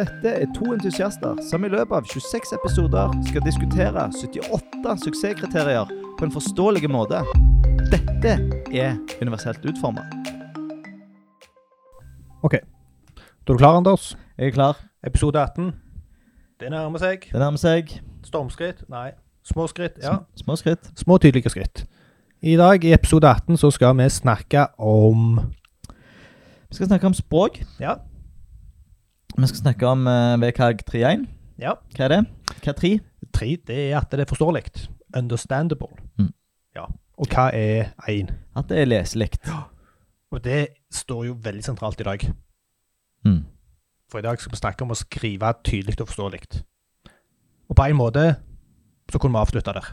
Dette er to entusiaster som i løpet av 26 episoder skal diskutere 78 suksesskriterier på en forståelig måte. Dette er universelt utforma. Ok. Da er du klar, Anders? Jeg er klar. Episode 18. Det nærmer seg. Det nærmer seg. Stormskritt? Nei. Små skritt? Ja. Sm- Små skritt. Små, tydelige skritt. I dag, i episode 18, så skal vi snakke om Vi skal snakke om språk. Ja. Vi skal snakke om uh, VKG 3.1. Ja. Hva er det? Hva er 3? Tre, det er at det er forståelig. Understandable. Mm. Ja. Og hva er én? At det er leselikt. Og det står jo veldig sentralt i dag. Mm. For i dag skal vi snakke om å skrive tydelig og forståelig. Og på en måte så kunne vi avslutta der.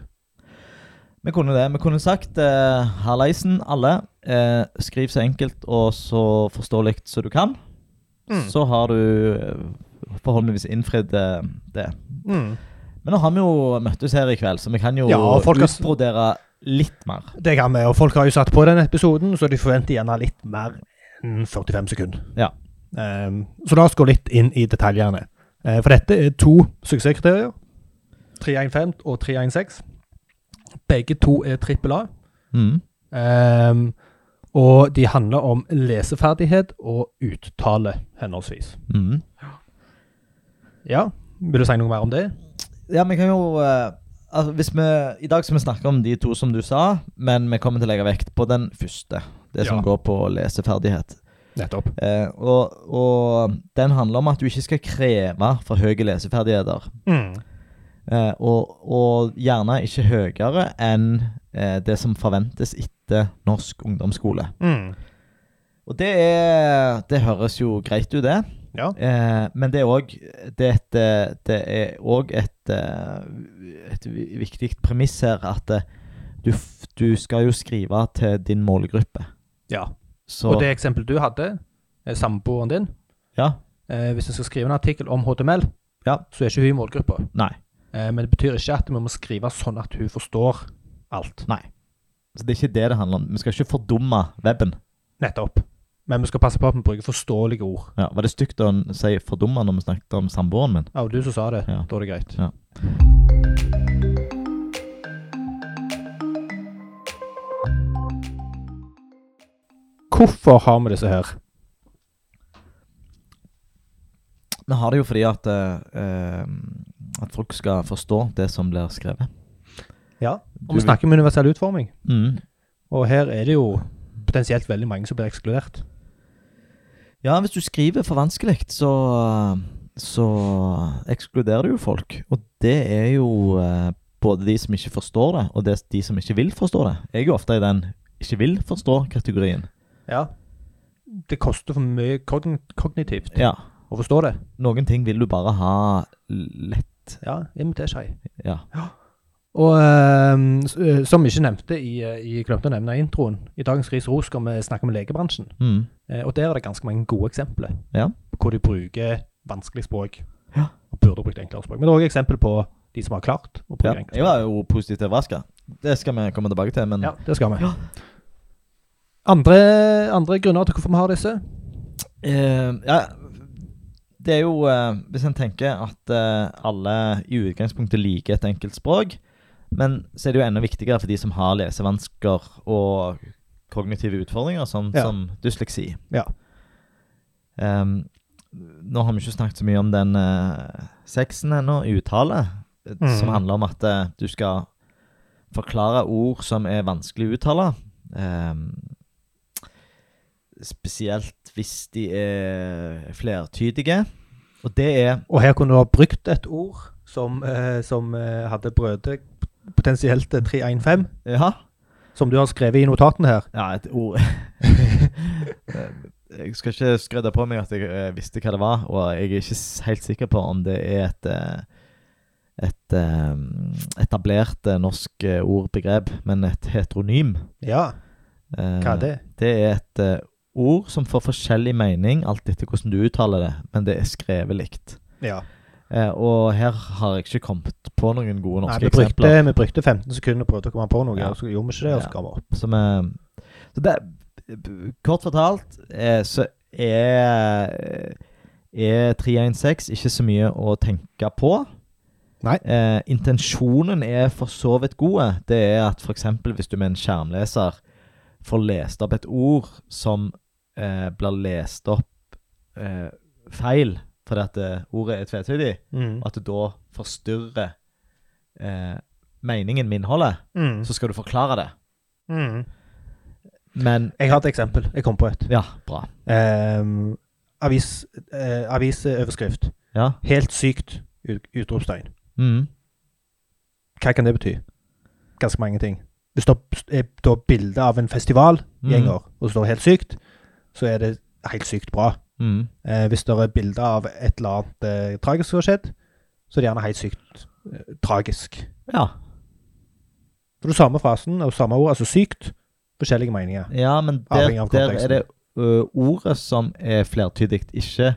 Vi kunne det. Vi kunne sagt uh, Halleisen, alle. Uh, skriv så enkelt og så forståelig som du kan. Mm. Så har du eh, forhåpentligvis innfridd eh, det. Mm. Men nå har vi jo møttes her i kveld, så vi kan jo Ja, utbrodere litt mer. Det kan vi, og folk har jo satt på den episoden, så de forventer gjerne litt mer enn 45 sekunder. Ja. Um, så la oss gå litt inn i detaljene. Uh, for dette er to suksesskriterier. 315 og 316. Begge to er trippel A. Mm. Ehm, og de handler om leseferdighet og uttale, henholdsvis. Mm. Ja, vil du si noe mer om det? Ja, vi kan jo eh, altså, hvis vi, I dag skal vi snakke om de to som du sa, men vi kommer til å legge vekt på den første. Det som Ja. går på leseferdighet. Nettopp. Eh, og, og den handler om at du ikke skal kreve for høye leseferdigheter. Mm. Eh, og, og gjerne ikke høyere enn eh, det som forventes etter norsk ungdomsskole. Mm. Og det er Det høres jo greit ut, det. Ja. Eh, men det er òg et, eh, det er et, eh, et viktig premiss her at eh, du, du skal jo skrive til din målgruppe. ja. Så Og det eksempelet du hadde, samboeren din, Ja. eh, hvis du skal skrive en artikkel om HTML, Ja. så er ikke hun i målgruppa. Nei. Eh, men det betyr ikke at vi må skrive sånn at hun forstår alt. Nei. Så det er ikke det det handler om. Vi skal ikke fordumme weben. Nettopp. Men vi skal passe på at vi bruker forståelige ord. Ja, var det stygt å si fordumme når vi snakket om samboeren min? Ja, og du som sa det. Ja. Da er det greit. Ja. Hvorfor har vi disse her? Vi har det jo fordi at, eh, at folk skal forstå det som blir skrevet. Ja. Og vi snakker om universell utforming. Mm. Og her er det jo potensielt veldig mange som blir ekskludert. Ja, hvis du skriver for vanskelig, så, så ekskluderer du jo folk. Og det er jo eh, både de som ikke forstår det, og det, de som ikke vil forstå det. Jeg er jo ofte i den ikke vil forstå-kategorien. Ja. Det koster for mye kogn kognitivt Ja. å forstå det. Noen ting vil du bare ha lett. Ja, Imiter seg. Ja. Ja. Og uh, som vi ikke nevnte i, eh, i glemte å nevne i introen, i dagens Ris Ros skal vi snakke om legebransjen. Mm. Uh, og der er det ganske mange gode eksempler Ja. hvor de bruker vanskelig språk. Ja. Og burde brukt enklere språk. Men det er også eksempel på de som har klart å bruke ja. enklere Jeg var jo positivt overraska. Det skal vi komme tilbake til, men Ja, det skal vi. Andre, andre grunner til hvorfor vi har disse? Uh, ja, det er jo Hvis en tenker at alle i utgangspunktet liker et enkelt språk, men så er det jo enda viktigere for de som har lesevansker og kognitive utfordringer, sånn Ja. som dysleksi. Ja. Um, nå har vi ikke snakket så mye om den uh, sexen ennå, uttale, eh, Mm. som handler om at uh, du skal forklare ord som er vanskelig å uttale. Um, spesielt hvis de er flertydige. Og det er Og her kunne du ha brukt et ord som, uh, som hadde brødet potensielt eh, 315, Ja, som du har skrevet i notatene her. ja et ord Jeg skal ikke skredde på meg at jeg eh, visste hva det var, og jeg er ikke helt sikker på om det er et eh, et eh, etablert eh, norsk eh, ordbegrep, men et heteronym. Ja, Eh, hva er det? Det er et eh, ord som får forskjellig mening alt etter hvordan du uttaler det, men det er skrevet likt. Ja. Eh, og her har jeg ikke kommet på noen gode Nei, norske vi, brukte, eksempler. vi brukte 15 sekunder på å komme på noe, Ja. og så gjorde vi ikke det, og så ga vi opp. Så, er, så det, kort fortalt eh, så er er 316 ikke så mye å tenke på. Nei. Eh, intensjonen er for så vidt gode. Det er at f.eks. hvis du med en skjermleser får lest opp et ord som eh, blir lest opp eh, feil fordi at eh, ordet er tvetydig, Mm. at det da forstyrrer eh, meningen med innholdet, Mm. så skal du forklare det. Mm. Men Jeg har et eksempel. Jeg kom på et. Ja, bra. Um, avis, eh, avisoverskrift. Ja. Helt sykt! Ut, utropstegn. Mm. Hva kan det bety? Ganske mange ting. Hvis det er bilde av en festivalgjenger, og det står 'helt sykt', så er det helt sykt bra. Mm. Eh, hvis det er bilde av et eller annet eh, tragisk som har skjedd, så er det gjerne helt sykt eh, tragisk. Ja. For det samme frasen og samme ord, altså sykt, forskjellige meninger. ja, men der, der er det ø, ordet som er flertydig, ikke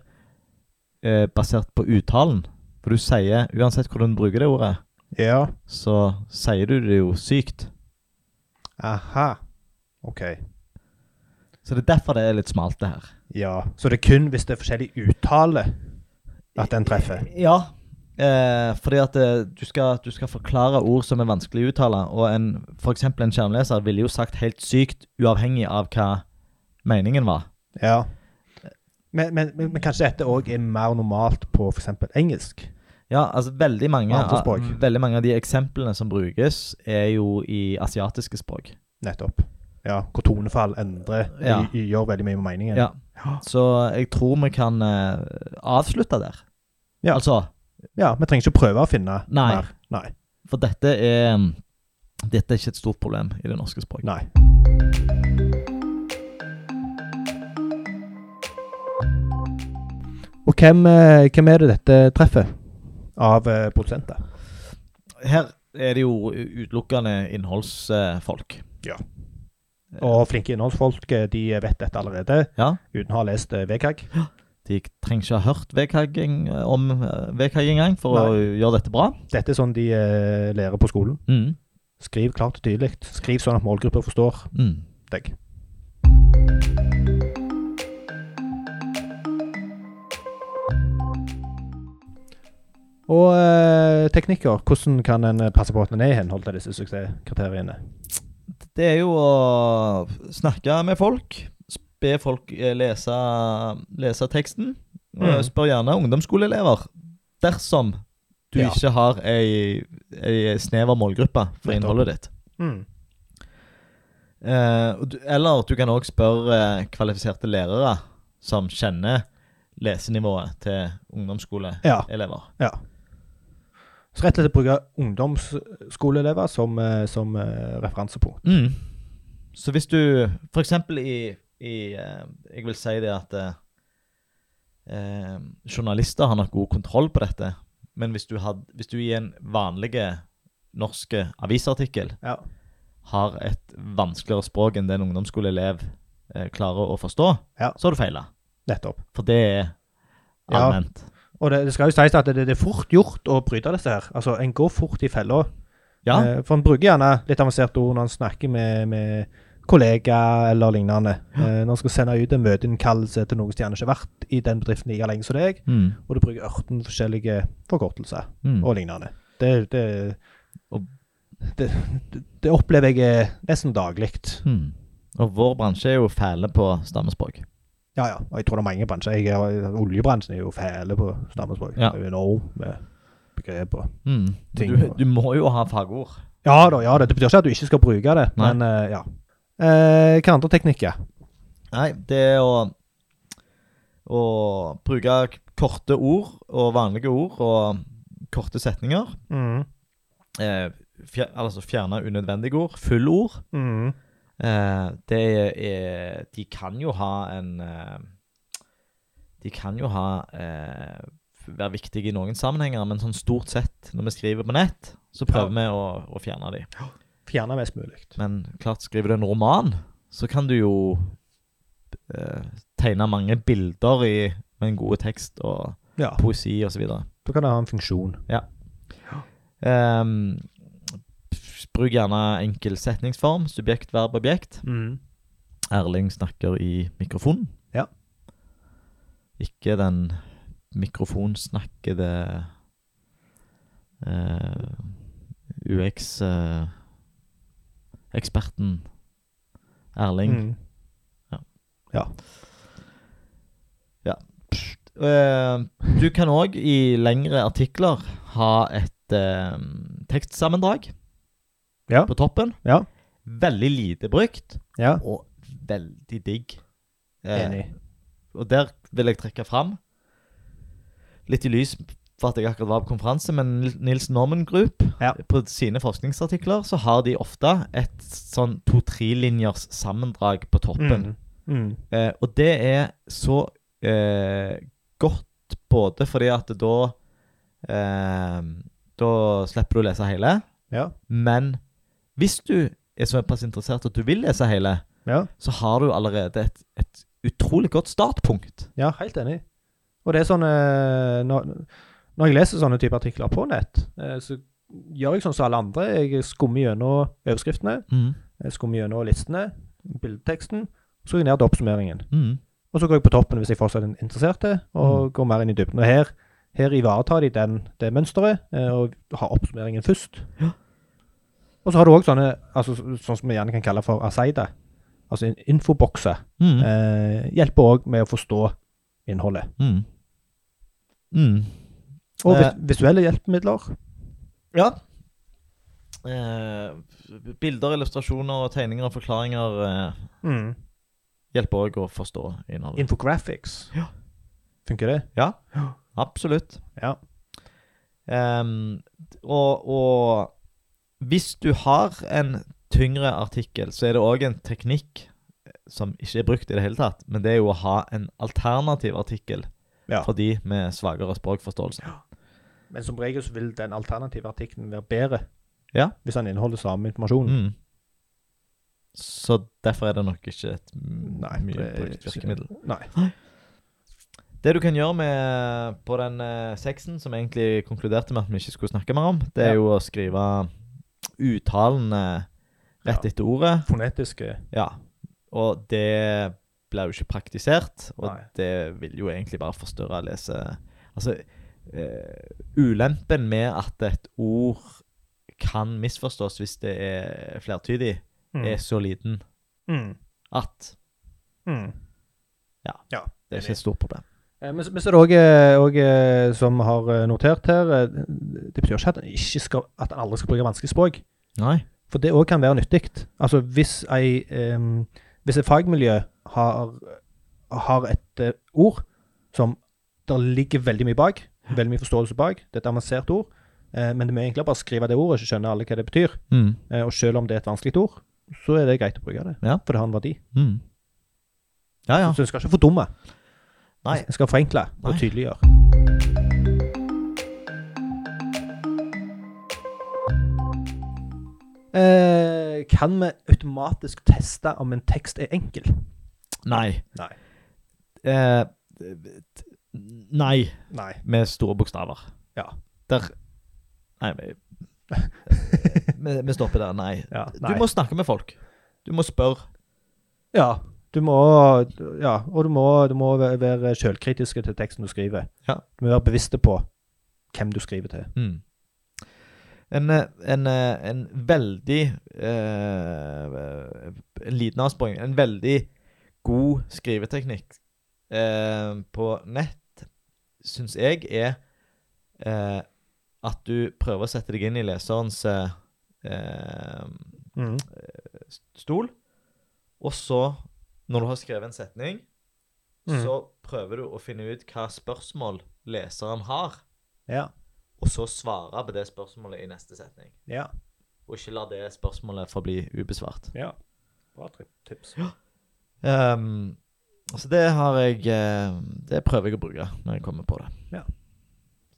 ø, basert på uttalen. For du sier, uansett hvordan du bruker det ordet, Ja. så sier du det jo sykt. Aha. OK. Så det er derfor det er litt smalt, det her. Ja. Så det er kun hvis det er forskjellig uttale at den treffer? Ja. Eh, fordi at eh, du, skal, du skal forklare ord som er vanskelig å uttale, og en, eksempel en skjermleser ville jo sagt helt sykt, uavhengig av hva meningen var. Ja. Men, men, men, men kanskje dette òg er mer normalt på f.eks. engelsk? Ja, altså veldig mange, av, veldig mange av de eksemplene som brukes, er jo i asiatiske språk. Nettopp. Ja, hvor tonefall endrer Ja. i- gjør veldig mye med meningen. Ja. Så jeg tror vi kan uh, avslutte der. Ja. Altså, Ja, Vi trenger ikke prøve å finne Nei. mer. Nei. for dette er Dette er ikke et stort problem i det norske språket. Nei. Og hvem, eh, hvem er det dette treffer av uh, produsenter? Her er det jo utelukkende innholdsfolk. Ja. Og flinke innholdsfolk eh, de vet dette allerede, Ja. uten å ha lest eh, VKG. De trenger ikke ha hørt VKG om eh, VKG engang for å gjøre dette bra. Dette er sånn de eh, lærer på skolen. Mm. Skriv klart og tydelig. Skriv sånn at målgrupper forstår Mm. deg. Og eh, teknikker, hvordan kan en eh, passe på at en er i henhold til disse suksesskriteriene? Det er jo å snakke med folk. Be folk eh, lese, lese teksten. Mm. Spør gjerne ungdomsskoleelever. Dersom du Ja. ikke har ei, ei snever målgruppe for Nettopp. innholdet ditt. Mm. Eh, du, eller du kan òg spørre eh, kvalifiserte lærere som kjenner lesenivået til ungdomsskoleelever. Ja. Ja. Så rett og slett bruke ungdomsskoleelever som, eh, som eh, referansepunkt. Mm. Så hvis du eksempel i, i eh, Jeg vil si det at eh, journalister har nok god kontroll på dette. Men hvis du, had, hvis du i en vanlig norsk avisartikkel Ja. har et vanskeligere språk enn det en ungdomsskoleelev eh, klarer å forstå, Ja. så har du feila. Nettopp. For det er Ja. Og det, det skal jo sies at det, det er fort gjort å bryte disse her. Altså, En går fort i fella. Ja. Eh, for en bruker gjerne litt avanserte ord når en snakker med, med kollegaer eller lignende. Eh, når en skal sende ut en møteinnkallelse til noen som gjerne ikke har vært i den bedriften like lenge som deg, Mm. og du bruker 18 forskjellige forkortelser Mm. og lignende. Det, det, det, det, opplever jeg nesten daglig. Mm. Og vår bransje er jo fæle på stammespråk. Ja, ja. Og jeg tror det er mange bransjer. Jeg, er- oljebransjen er jo fæle på stammespråk. Ja. Det er jo enormt med begrep og Mm. Ting Du, du må jo ha fagord. Ja da, ja da. Det betyr ikke at du ikke skal bruke det, Nei. men uh, ja. Eh, hva andre teknikker? Nei, det er å, å bruke korte ord og vanlige ord og korte setninger. Mm. Eh, fjer, altså fjerne unødvendige ord. Fullord. Mm. Eh, det er De kan jo ha en eh, De kan jo ha eh, være viktige i noen sammenhenger, men sånn stort sett når vi skriver på nett, så prøver vi å, å fjerne de. Fjerne mest mulig. Men klart, skriver du en roman, så kan du jo eh, tegne mange bilder i, med en god tekst og Ja. poesi osv. Da kan det ha en funksjon. Ja. Um, bruk gjerne enkel setningsform. Subjekt, verb, objekt. Erling snakker i mikrofonen. Ja. Ikke den mikrofonsnakkede eh, UX-eksperten Erling. Mm. Eh, du kan òg i lengre artikler ha et eh, tekstsammendrag Ja. på toppen. Ja. Veldig lite brukt, Ja. og veldig digg. Eh, Enig. og der vil jeg trekke fram litt i lys for at jeg akkurat var på konferanse, men Nils Norman Group Ja. På sine forskningsartikler så har de ofte et sånn to-tre-linjers sammendrag på toppen. Mm. Mm. Eh, og det er så eh, godt både fordi at da eh, Da slipper du å lese hele, Ja. men hvis du er såpass interessert at du vil lese hele, Ja. så har du allerede et, et utrolig godt startpunkt. ja, helt enig. Og det er sånn eh, når, når jeg leser sånne type artikler på nett, eh, så gjør jeg sånn som alle andre. Jeg skummer gjennom overskriftene, Mm. jeg skummer gjennom listene, bildeteksten, så går jeg ned til oppsummeringen. Mm. Og så går jeg på toppen hvis jeg fortsatt er interessert, og går mer inn i dybden. Og her, her ivaretar de den, det mønsteret, eh, og har oppsummeringen først. Ja. Og så har du òg sånne, altså, sånn som vi gjerne kan kalle for Aseida, altså infobokser. Mm. Eh, hjelper òg med å forstå innholdet. Mm. Mm. Og Eh. vis visuelle hjelpemidler. Ja. Eh, bilder, illustrasjoner, tegninger og forklaringer eh, hjelper òg å forstå innholdet. Infographics. Ja. Funker det? Ja, absolutt. Ja. Um, og, og hvis du har en tyngre artikkel, så er det òg en teknikk eh, som ikke er brukt i det hele tatt, men det er jo å ha en alternativ artikkel ja. for de med svakere språkforståelse. Men som regel så vil den alternative artikkelen være bedre Ja. hvis den inneholder samme informasjon. Mm. Så derfor er det nok ikke et Nei, mye brukt virkemiddel. Nei. Det du kan gjøre med på den eh, seksen, som egentlig konkluderte med at vi ikke skulle snakke mer om, det er Ja. jo å skrive uttalene rett Ja. etter ordet. Fonetiske Ja. Og det blir jo ikke praktisert, og Nei. det vil jo egentlig bare forstørre lese... Altså, uh, ulempen med at et ord kan misforstås hvis det er flertydig, Mm. er så liten Mm. at Mm. Ja. ja. det er ikke et stort problem. Eh, Men, men så er det òg, òg eh, som har eh, notert her eh, Det betyr ikke at en ikke skal, at en aldri skal bruke vanskelig språk. Nei. For det òg kan være nyttig. Altså hvis ei um, Hvis et fagmiljø har, har et uh, ord som der ligger veldig mye bak, veldig mye forståelse bak, det er et avansert ord, uh, men det må egentlig bare skrive det ordet, så skjønner alle hva det betyr. Mm. Uh, og selv om det er et vanskelig ord, så er det greit å bruke det. Ja. For det har en verdi. Mm. Ja, ja. Så en skal ikke fordumme. Nei. Jeg skal forenkle og tydeliggjøre. Eh, kan vi automatisk teste om en tekst er enkel? Nei. Nei. Eh, nei, Nei. med store bokstaver. Ja. Der Nei, vi, vi, stopper der. Nei. Ja, Du må snakke med folk. Du må spørre. Ja. Du må Ja, og du må, du må være sjølkritiske til teksten du skriver. Ja. Du må være bevisste på hvem du skriver til. Mm. En, eh, en, eh, en veldig eh, En liten avsporing. En veldig god skriveteknikk eh, på nett, syns jeg, er eh, at du prøver å sette deg inn i leserens eh, eh, Mm. stol, og så, når du har skrevet en setning, Mm. så prøver du å finne ut hva spørsmål leseren har, Ja. og så svare på det spørsmålet i neste setning. Ja. Og ikke la det spørsmålet forbli ubesvart. ja. Bra tips. Ja. Um, så det har jeg eh, Det prøver jeg å bruke når jeg kommer på det. Ja.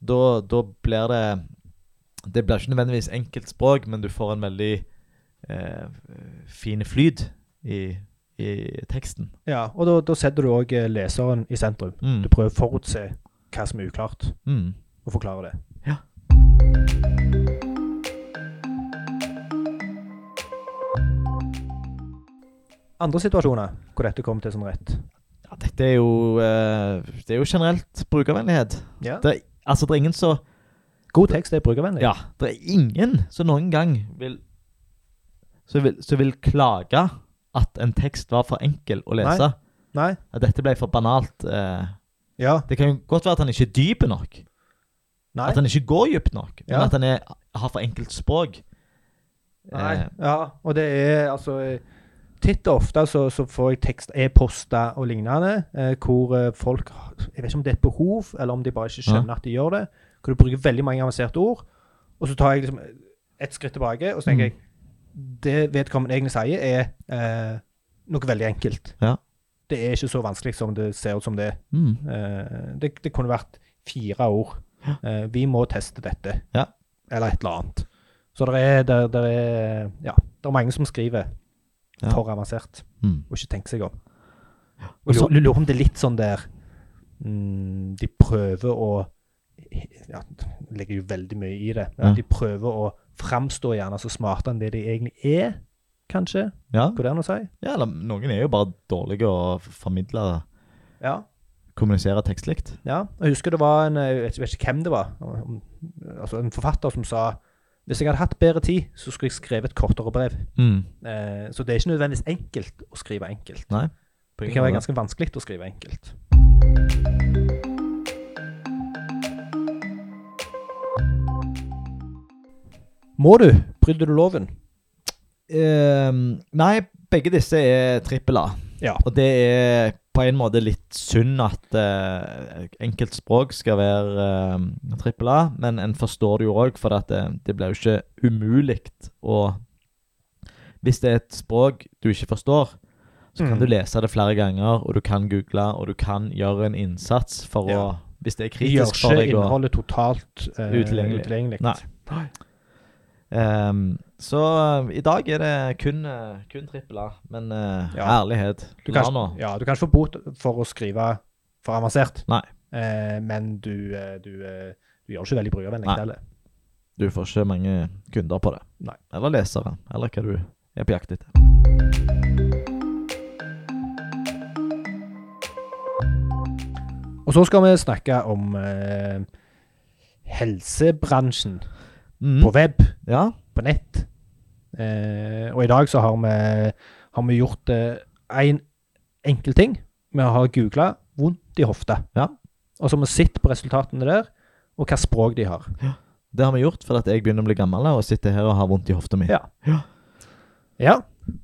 Da, da blir det Det blir ikke nødvendigvis enkelt språk, men du får en veldig eh, fin flyt i, i teksten. Ja, og da, da setter du òg leseren i sentrum. Mm. Du prøver å forutse hva som er uklart, Mm. og forklare det. Ja. Andre situasjoner hvor dette kommer til sin rett. Ja, det, det er jo eh, Det er jo generelt brukervennlighet. Ja. Det, altså, det er ingen så God tekst er brukervennlig. Ja, det er ingen som noen gang vil som vil, som vil klage at en tekst var for enkel å lese. Nei? At dette ble for banalt. Eh, Ja. det kan jo godt være at han ikke er dyp nok. Nei? At han ikke går dypt nok. Men Ja. at han er, har for enkelt språk. Nei. Eh, Ja, og det er altså Titt og ofte så, så får jeg tekst, e-poster og lignende, eh, hvor eh, folk Jeg vet ikke om det er et behov, eller om de bare ikke skjønner at de gjør det. Hvor du bruker veldig mange avanserte ord, og så tar jeg liksom et skritt tilbake, og så tenker Mm. jeg Det vedkommende egentlig sier, er eh, noe veldig enkelt. Ja. Det er ikke så vanskelig som det ser ut som det er. mm, Eh, det, det kunne vært fire ord. Eh, vi må teste dette. Ja. Eller et eller annet. Så det er, der, der er, ja, det er mange som skriver Ja. for avansert, mm. og ikke tenker seg om. Og så- lurer lurer om det er litt sånn der mm, De prøver å ja, legger jo veldig mye i det. Ja. De prøver å framstå gjerne så smarte enn det de egentlig er, kanskje. Ja. Går det an å si? ja, eller noen er jo bare dårlige å formidle Ja. Kommunisere tekstlikt. Ja, jeg husker det var en Jeg vet, vet ikke hvem det var. Altså En forfatter som sa hvis jeg hadde hatt bedre tid, så skulle jeg skrevet et kortere brev. Mm. Eh, så det er ikke nødvendigvis enkelt å skrive enkelt. Nei. Det kan være ganske vanskelig å skrive enkelt. Må du? Bryter du loven? Uh, nei, begge disse er trippel A. Ja. Og det er på en måte litt synd at uh, enkelt språk skal være uh, A, men en forstår det jo òg, for at det, det blir jo ikke umulig å Hvis det er et språk du ikke forstår, så kan Mm. du lese det flere ganger, og du kan google, og du kan gjøre en innsats for Ja. å Hvis det er kritisk for ikke deg å innholdet totalt uh, Utilgjengelig. utilgjengelig. Nei. Ehm, Så i dag er det kun, uh, kun trippel A, men uh, Ja. ærlighet Du kan, ja, du kan ikke få bot for å skrive for avansert, Nei. Uh, men du, eh, du, eh, du gjør ikke veldig brukervennlig heller. Du får ikke mange kunder på det. Nei. Eller lesere, eller hva du er på jakt etter. Og så skal vi snakke om eh, helsebransjen Mm. på web, Ja. på nett. Eh, og i dag så har vi, har vi gjort én en enkel ting. Vi har googla 'vondt i hofta'. Ja. Og så har vi sett på resultatene der, og hva språk de har. Det har vi gjort fordi jeg begynner å bli gammel og sitter her og har vondt i hofta mi. Ja. Ja. Ja,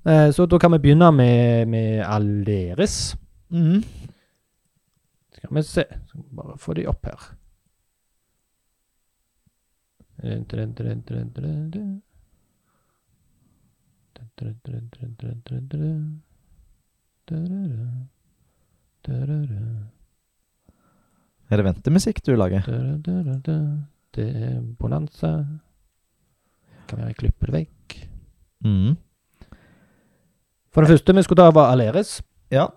eh, så da kan vi begynne med, med Aleris. Mm. Skal vi se. Skal vi bare få de opp her. Er det ventemusikk du lager? Det er bonanza. Kan være klippe det vekk. Mm. For det første vi skulle ta, var Aleris. Ja.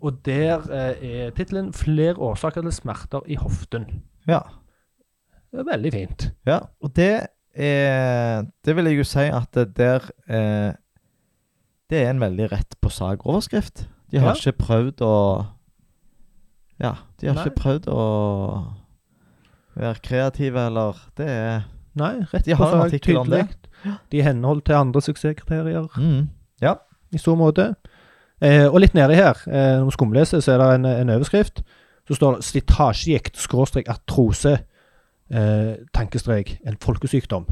Og der eh, er tittelen 'Flere årsaker til smerter i hoften'. ja. Det er veldig fint. Ja, og det er Det vil jeg jo si at det der eh, Det er en veldig rett på sak-overskrift. De har Ja. ikke prøvd å Ja, de har Nei. ikke prøvd å være kreative, eller Det er Nei, rett De på sak, tydelig. De er henhold til andre suksesskriterier mm. i så måte. Eh, og litt nedi her, eh, når vi skumleser, så er det en, en overskrift. Så står det 'slitasjegikt skråstrek artrose', eh, tankestrek, en folkesykdom.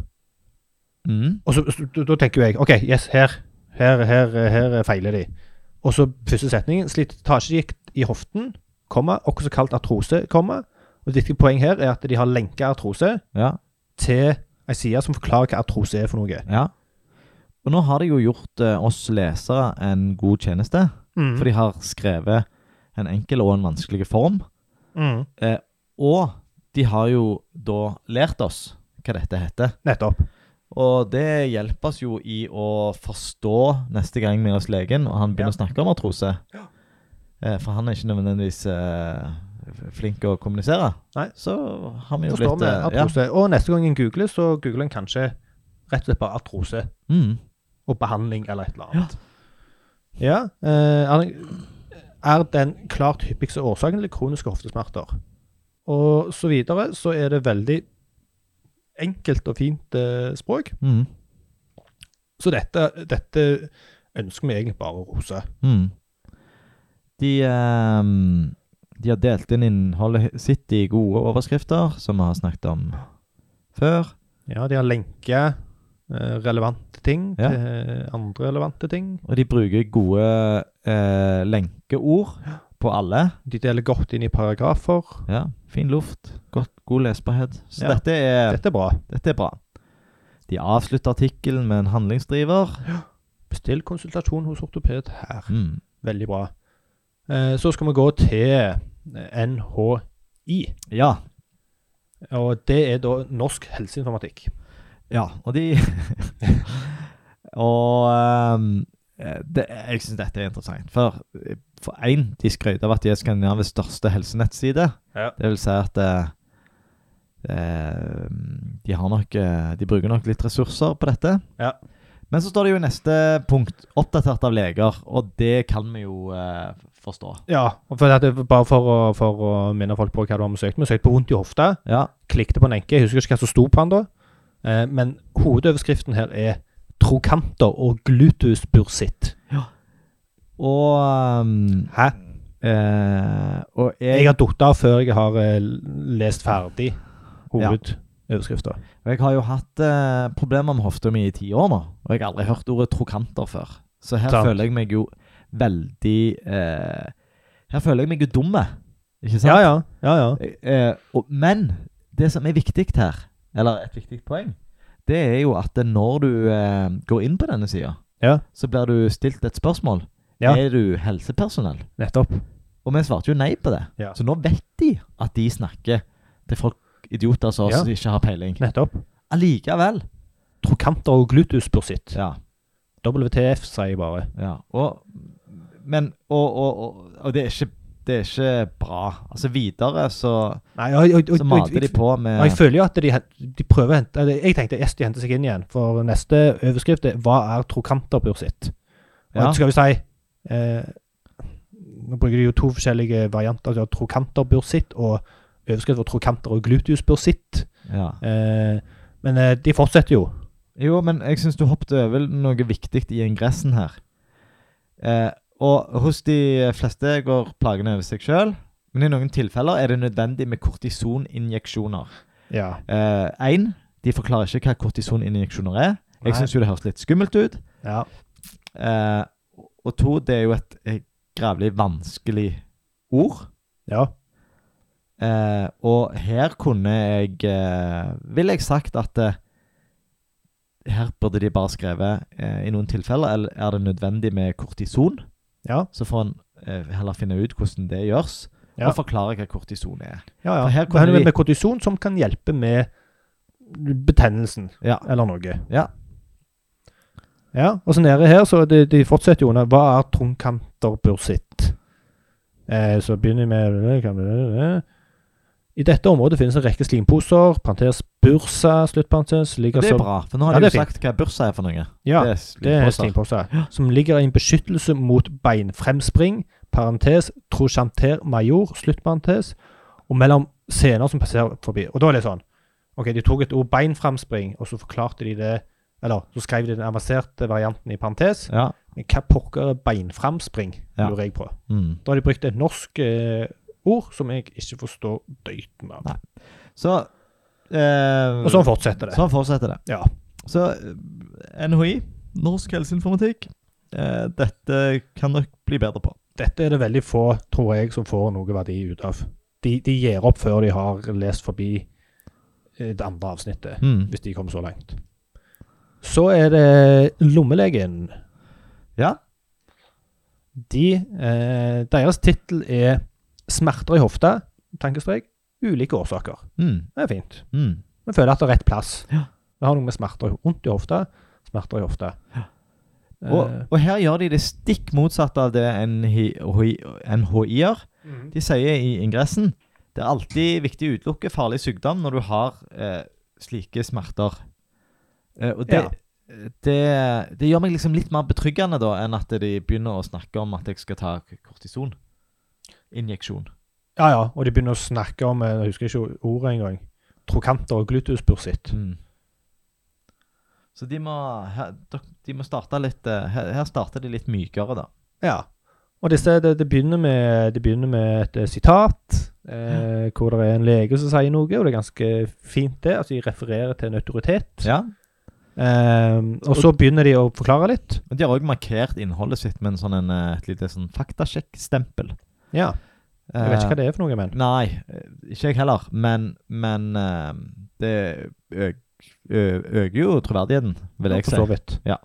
Mm. Og så, så da- tenker jeg OK, yes, her, her, her, her feiler de. Og så første setningen 'slitasjegikt i hoften', komma, også kalt artrose, komma. Og et viktig poeng her er at de har lenka artrose Ja. til ei side som forklarer hva artrose er for noe. ja. Og nå har de jo gjort eh, oss lesere en god tjeneste, Mm. for de har skrevet en enkel og en vanskelig form. Mm. Og de har jo da lært oss hva dette heter. Nettopp. Og det hjelper oss jo i å forstå neste gang vi er hos legen, og han begynner å snakke om artrose. Eh, for han er ikke nødvendigvis eh, flink å kommunisere. Nei. Så har vi jo Forstår blitt vi artrose. Ja. Og neste gang en googler, så googler en kanskje rett og slett bare artrose Mm. og behandling eller et eller annet. Ja. eh, er den klart hyppigste årsaken til kroniske hoftesmerter. Og så videre så er det veldig enkelt og fint eh, språk. Mm. Så dette, dette ønsker vi egentlig bare å rose. Mm. De, um, de har delt inn innholdet sitt i gode overskrifter, som vi har snakket om før. Ja, de har lenke eh, relevante ting Ja. til andre relevante ting. Og de bruker gode eh, lenkeord på alle. De deler godt inn i paragrafer. Ja, Fin luft, godt, god lesbarhet. Så Ja. dette, er, Dette er bra. dette er bra. De avslutter artikkelen med en handlingsdriver. Ja. Bestill konsultasjon hos ortoped her. Mm. Veldig bra. Eh, så skal vi gå til eh, NHI. Ja. Og det er da Norsk helseinformatikk. Ja, og de Og eh, det, jeg syns dette er interessant. For eh, for én, de skryter av at de er Skandinavias største helsenettside. Ja. Det vil si at eh, eh, de har nok eh, De bruker nok litt ressurser på dette. Ja. Men så står det jo i neste punkt 'oppdatert av leger', og det kan vi jo eh, forstå. Ja, og for at bare for å, for å minne folk på hva det var vi søkte. Vi søkte på vondt i hofta. Ja. Klikket på en enke. Jeg husker ikke hva som sto på den da. Eh, men hovedoverskriften her er trokanter og glutusbursitt. bursitt. Og um, Hæ? eh, Og jeg, Jeg har datt av før jeg har eh, lest ferdig hovedoverskrifta. og jeg har jo hatt eh, problemer med hofta mi i ti år nå, og jeg har aldri hørt ordet trokanter før. Så her Sant. føler jeg meg jo veldig eh, Her føler jeg meg jo dumme, ikke sant? Ja, ja. ja, ja. Eh, og, men det som er viktig her, eller et viktig poeng, det er jo at når du eh, går inn på denne sida, Ja. så blir du stilt et spørsmål. Ja. Er du helsepersonell? Nettopp. Og vi svarte jo nei på det. Ja. Så nå vet de at de snakker til folk idioter som oss som ikke har peiling. Nettopp. Allikevel. Trokanter og gluteus bursitt. Ja. WTF, sier jeg bare. ja. Og, men og, og, og, og det, er ikke, det er ikke bra. Altså videre så, Nei, og, og, så mater de på med jeg føler jo at de, de prøver å hente Jeg tenkte yes, de henter seg inn igjen. For neste overskrift er 'Hva er trokanterburs sitt?' Og Ja. skal vi si eh, Nå bruker de jo to forskjellige varianter. Altså trokanterburs sitt og overskrift for trokanter og gluteusburs sitt. ja. Eh, men eh, de fortsetter jo. Jo, men jeg syns du hoppet over noe viktig i ingressen her. Eh, og hos de fleste går plagene over seg sjøl, men i noen tilfeller er det nødvendig med kortisoninjeksjoner. Ja. Én, de forklarer ikke hva kortisoninjeksjoner er. Jeg syns jo det høres litt skummelt ut. ja. Eh, og to, det er jo et gravelig grævlig vanskelig ord. Ja. Eh, og her kunne jeg eh, Vil jeg sagt at eh, her burde de bare skrevet eh, i noen tilfeller eller er det nødvendig med kortison. Ja. Så får en eh, heller finne ut hvordan det gjøres, Ja. og forklare hva kortison er. ja, ja. For her Det kunne med kortison som kan hjelpe med betennelsen Ja. eller noe. Ja. Ja, og så nede her, så de, de fortsetter jo Hva er trunkanterbursitt? Eh, så begynner vi med I dette området finnes en rekke slimposer, parentes bursa, sluttparentes, ligger Det er som bra, for nå har Ja, de jo sagt hva bursa er for noe. Ja, det er det er slimposer. Som ligger i en beskyttelse mot beinfremspring, parentes, trochanter major, sluttparentes, og mellom scener som passerer forbi. Og da er det sånn Ok, de tok et ord beinfremspring, og så forklarte de det Eller så skrev de den avanserte varianten i parentes. Ja. Men hva pokker er beinfremspring, Ja. lurer jeg på. Mm. Da har de brukt et norsk eh, ord som jeg ikke forstår døyten av. Nei. Så eh, Og sånn fortsetter det. Sånn fortsetter det. Ja. Så eh, NHI, Norsk helseinformatikk, eh, dette kan dere bli bedre på. Dette er det veldig få, tror jeg, som får noe verdi ut av. De, de gir opp før de har lest forbi eh, det andre avsnittet, Mm. hvis de kommer så langt. Så er det lommelegen. Ja. De, eh, deres tittel er 'Smerter i hofta', tankestrek, ulike årsaker. Mm. Det er fint. Mm. Føler at det er rett plass. Ja. Det har noe med smerter rundt vondt i hofta, smerter i hofta. Og, Eh, og her gjør de det stikk motsatte av det NHI gjør. Mm. De sier i ingressen det er alltid viktig å utelukke farlig sykdom når du har eh, slike smerter. Eh, og det, Ja. det, det gjør meg liksom litt mer betryggende da enn at de begynner å snakke om at jeg skal ta kortison. Injeksjon. Ja, ja. Og de begynner å snakke om eh, Jeg husker ikke ordet engang. Trokanter og gluteusbursitt. Mm. Så de må, her, de må starte litt eh, Her, her starter de litt mykere, da. Ja. Og disse, det, det, begynner med, det begynner med et eh, sitat, eh, hvor det er en lege som sier noe, og det er ganske fint, det. Altså, de refererer til en autoritet. Ja. Eh, og så begynner de å forklare litt. Men de har òg markert innholdet sitt med en sånn, en, et lite sånn faktasjekk-stempel. Ja. Jeg vet ikke hva det er for noe, men. Nei, eh, ikke jeg heller. Men, men eh, det øker jo troverdigheten, vil jeg For si. så vidt. Ja.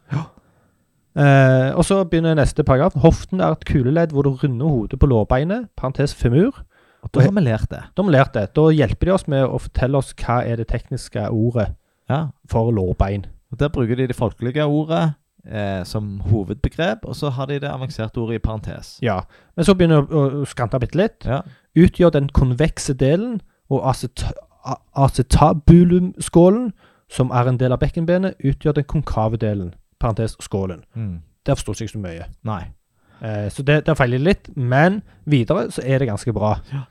Uh, og så begynner neste paragraf. Hoften er et kuleledd hvor du runder hodet på lårbeinet, parentes femur. Og da har vi lært det. Da har vi lært det. Da hjelper de oss med å fortelle oss hva er det tekniske ordet Ja. for lårbein. Og Der bruker de det folkelige ordet eh, som hovedbegrep, og så har de det avanserte ordet i parentes. Ja. Men så begynner det å å skrante bitte litt. Ja. Utgjør den konvekse delen og aceta- acetabulumskålen, som er en del av bekkenbenet, utgjør den konkave delen, parentes skålen. Mm. Der forsto jeg ikke så mye. Nei. Eh, så det, der feiler litt, men videre så er det ganske bra. Ja.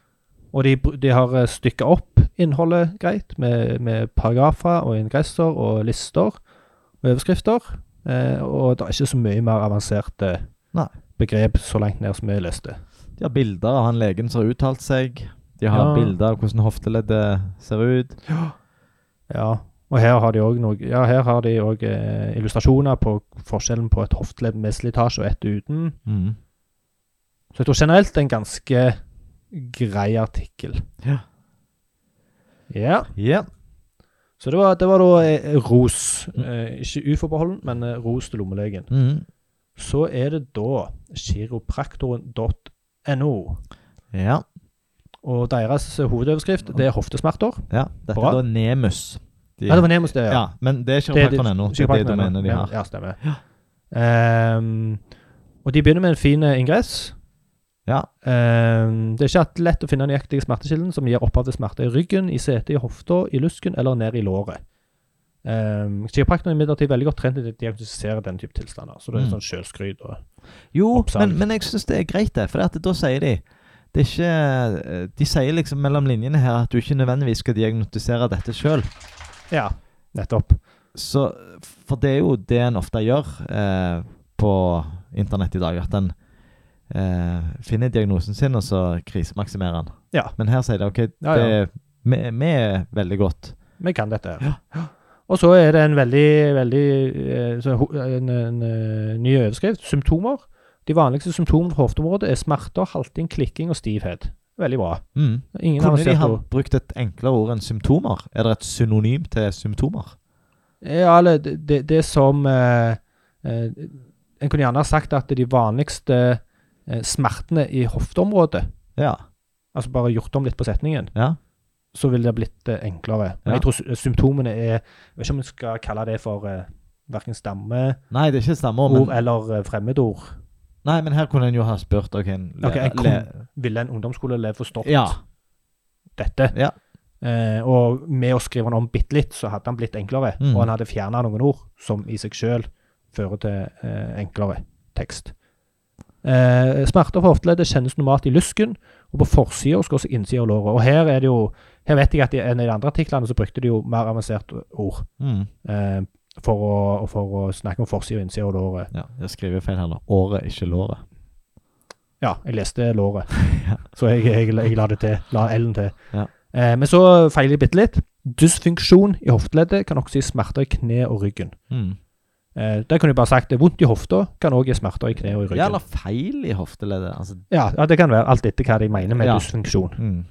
Og de, de har stykka opp innholdet greit, med, med paragrafer og ingresser og lister og overskrifter. Eh, og det er ikke så mye mer avanserte Nei. begrep så langt ned som vi leste. De har bilder av han legen som har uttalt seg. De har Ja. bilder av hvordan hofteleddet ser ut. Ja, og her har de òg Ja, eh, illustrasjoner på forskjellen på et hofteledd med slitasje og et uten. Mm. Så jeg tror generelt det er en ganske grei artikkel. Ja. Ja. Ja. Så det var, det var da eh, ros. Eh, ikke uforbeholden, men eh, ros til lommelegen. Mm. Så er det da kiropraktoren.no. Ja. Og deres hovedoverskrift det er hoftesmerter. ja. Dette Bra. er da Nemus. De, Ja, det var Nemus, det. ja. men det er kiropraktoren.no. Det er det domenet de har. Ja, stemmer. Ehm, og de begynner med en fin eh, ingress. Ja. eh, det er ikke lett å finne den nøyaktige smertekilden som gir opphav til smerte i ryggen, i setet, i hofta, i lusken eller ned i låret. Um, Kiropraktoren er imidlertid veldig godt trent til å diagnostisere den type tilstander. Så det er Mm. sånn sjølskryt Og, Jo, men, men jeg syns det er greit, det. For da sier de det er ikke, eh, De sier liksom mellom linjene her at du ikke nødvendigvis skal diagnostisere dette sjøl. ja, nettopp. Så For det er jo det en ofte gjør eh, på internett i dag. At en eh, finner diagnosen sin, og så krisemaksimerer han. Ja, Men her sier de OK, Ja, ja. det, vi, vi er veldig godt. vi kan dette. Ja. Og så er det en veldig, veldig eh, så, ho- en, en, eh, ny overskrift. Symptomer. De vanligste symptomene for hofteområdet er smerter, halting, klikking og stivhet. Veldig bra. Mm. Ingen Kunne de ha brukt et enklere ord enn symptomer? Er det et synonym til symptomer? Ja, eller det, det, det som eh, eh, En kunne gjerne ha sagt at de vanligste smertene i hofteområdet Ja. Altså bare gjort om litt på setningen, ja. så ville det blitt eh, enklere. Men Ja. jeg tror symptomene er Jeg vet ikke om vi skal kalle det for eh, verken stamme Nei, det er ikke stammeord, men eller eh, fremmedord. Nei, men her kunne en jo ha spurt OK en, le, okay, kom- le, Ville en ungdomsskoleelev forstått Ja. dette? Ja. Eh, og med å skrive den om bitte litt, så hadde han blitt enklere. Mm. Og han hadde fjerna noen ord som i seg sjøl fører til eh, enklere tekst. Eh, smerter for hofteleddet kjennes normalt i lysken, og på forsida skal også innsida av låret. Og her er det jo Her vet jeg at i en av de andre artiklene så brukte de jo mer avanserte ord mm. eh, for, å, for å snakke om forsida og innsida av låret. Ja, jeg skriver feil her nå. Året, ikke låret. Ja, jeg leste låret, Ja. så jeg, jeg, jeg la det til. La L-en til. Ja. Eh, men så feiler jeg bitte litt. Dysfunksjon i hofteleddet kan også gi smerter i kne og ryggen. Mm. Eh, der kunne jeg bare sagt det. Vondt i hofta kan òg gi smerter i kne og i ryggen. Ja, eller feil i hofteleddet. Altså, Ja, ja, det kan være alt etter hva de mener med Ja. dysfunksjon. mm.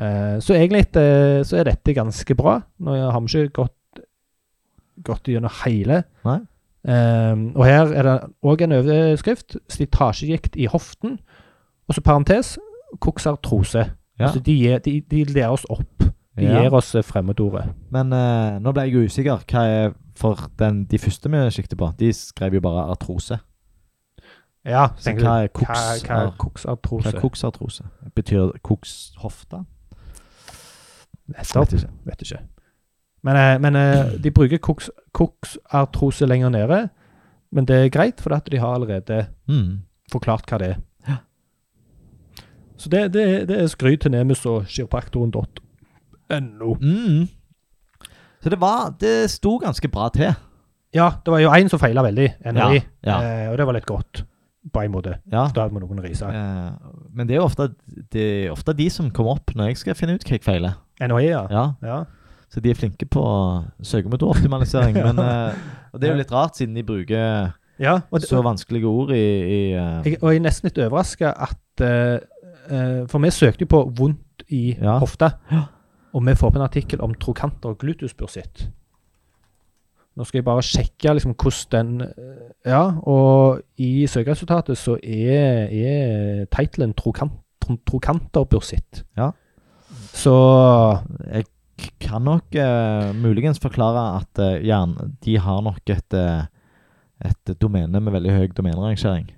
Eh, så egentlig eh, så er dette ganske bra. Nå har vi ikke gått, gått gjennom hele. Nei. Eh, og her er det òg en overskrift. Slitasjegikt i hoften. Og så parentes koksartrose. Ja. Altså de, de, de lærer oss opp. De Ja. gir oss eh, fremmedordet. Men uh, nå ble jeg usikker. Hva er for den, de første vi sikter på? De skrev jo bare artrose. Ja, Så tenker hva du, er hva, er koksartrose? Hva koksartrose? er koksartrose? Betyr kokshofte? Nettopp. Vet ikke. Vet ikke. Men, eh, men eh, de bruker koks, koksartrose lenger nede. Men det er greit, for de har allerede Mm. forklart hva det er. Ja. Så det, det, det er skryt til Nemus og kiropraktoren.no. Mm. Så det var Det sto ganske bra til. Ja, det var jo én som feila veldig, NHI, Ja, Eh, og det var litt godt på en måte. Ja. Da må noen rise. Eh, men det er jo ofte, det er ofte de som kommer opp når jeg skal finne ut hva jeg feiler. NHI, ja. Ja, ja. Så de er flinke på søkemotoroptimalisering. men, eh, det er jo litt rart, siden de bruker ja det, så vanskelige ord i, i uh... jeg, og jeg er nesten litt overraska at uh, For vi søkte jo på vondt i Ja. hofta, Ja. Og vi får på en artikkel om trokanter og glutusbursitt. Nå skal jeg bare sjekke liksom hvordan den eh, Ja, og i søkeresultatet så er, er tittelen trokant, tro, trokanterbursitt. Ja. Så Jeg kan nok uh, muligens forklare at uh, jern, de har nok et, uh, et domene med veldig høy domenerangering.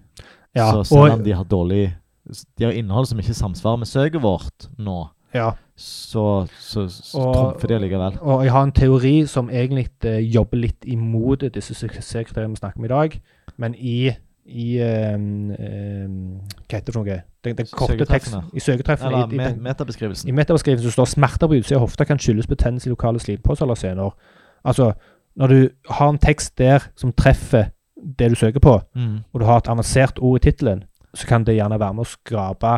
ja, så selv om de har dårlig De har innhold som ikke samsvarer med søket vårt nå, ja, så, så, så trumfer det likevel. Og jeg har en teori som egentlig uh, jobber litt imot disse suksesskriteriene vi snakker om i dag. Men i, i ehm, ehm, Hva heter det for noe? Den, den korte teksten. I søketreffene. Eller i, i, den- metabeskrivelsen. I metabeskrivelsen står smerter på utsida av hofta kan skyldes betennelse i lokale slimposer eller sener. Altså, når du har en tekst der som treffer det du søker på, Mm. og du har et avansert ord i tittelen, så kan det gjerne være med å skrape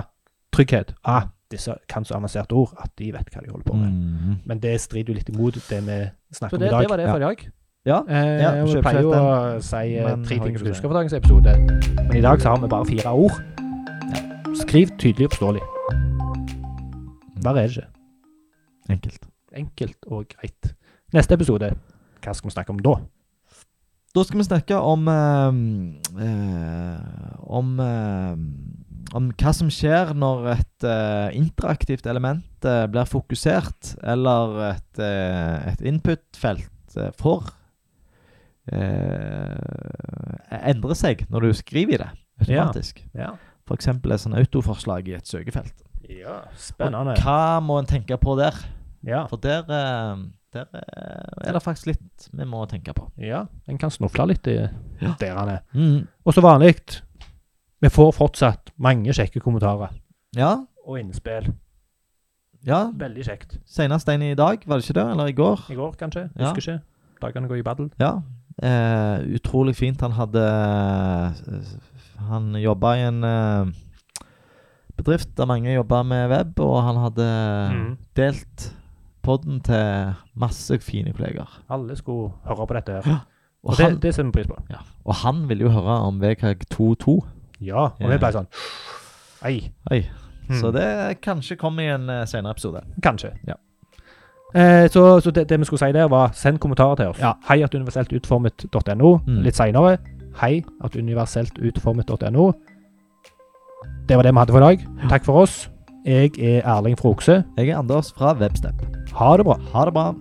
trygghet. Ah, disse kan så avanserte ord at de vet hva de holder på med. Mm. Men det strider jo litt imot det vi snakker det, om i dag. Så det var det for i dag. Ja. Eh, Ja, vi pleier jo å si eh, tre ting du husker fra dagens episode. Men i dag så har vi bare fire ord. Skriv tydelig og forståelig. Verre er det ikke. Enkelt. Enkelt og greit. Neste episode, hva skal vi snakke om da? Da skal vi snakke om eh, eh, om, eh, om hva som skjer når et uh, interaktivt element uh, blir fokusert, eller et, uh, et input-felt uh, får endre seg når du skriver i det automatisk. Ja. F.eks. et sånn autoforslag i et søkefelt. ja Og hva må en tenke på der? Ja. For der, der er det faktisk litt vi må tenke på. ja, en kan snufle litt i Ja. der han er. Mm. Og så vanlig, vi får fortsatt mange kjekke kommentarer Ja, og innspill. ja. Veldig kjekt. Senest en i dag, var det ikke det? Eller i går? I går, kanskje? Ja. Husker ikke. Dagene går i battle. Ja. Eh, utrolig fint. Han hadde Han jobba i en eh, bedrift der mange jobba med web, og han hadde mm. delt podden til masse fine kolleger. Alle skulle høre på dette her. Og, Og han, det, det setter vi pris på. ja, og han ville jo høre om VKG 2.2. Ja, og vi ble sånn Ei. Ei. Hmm. Så det kanskje kommer i en uh, senere episode. Kanskje. Ja. Eh, så så det, det vi skulle si der, var send kommentarer til oss. Ja. Hei at universeltutformet.no. Mm. Litt seinere. Hei at universeltutformet.no. Det var det vi hadde for i dag. Takk for oss. Jeg er Erling Frokse. Jeg er Anders fra Webstep. Ha det bra. Ha det bra.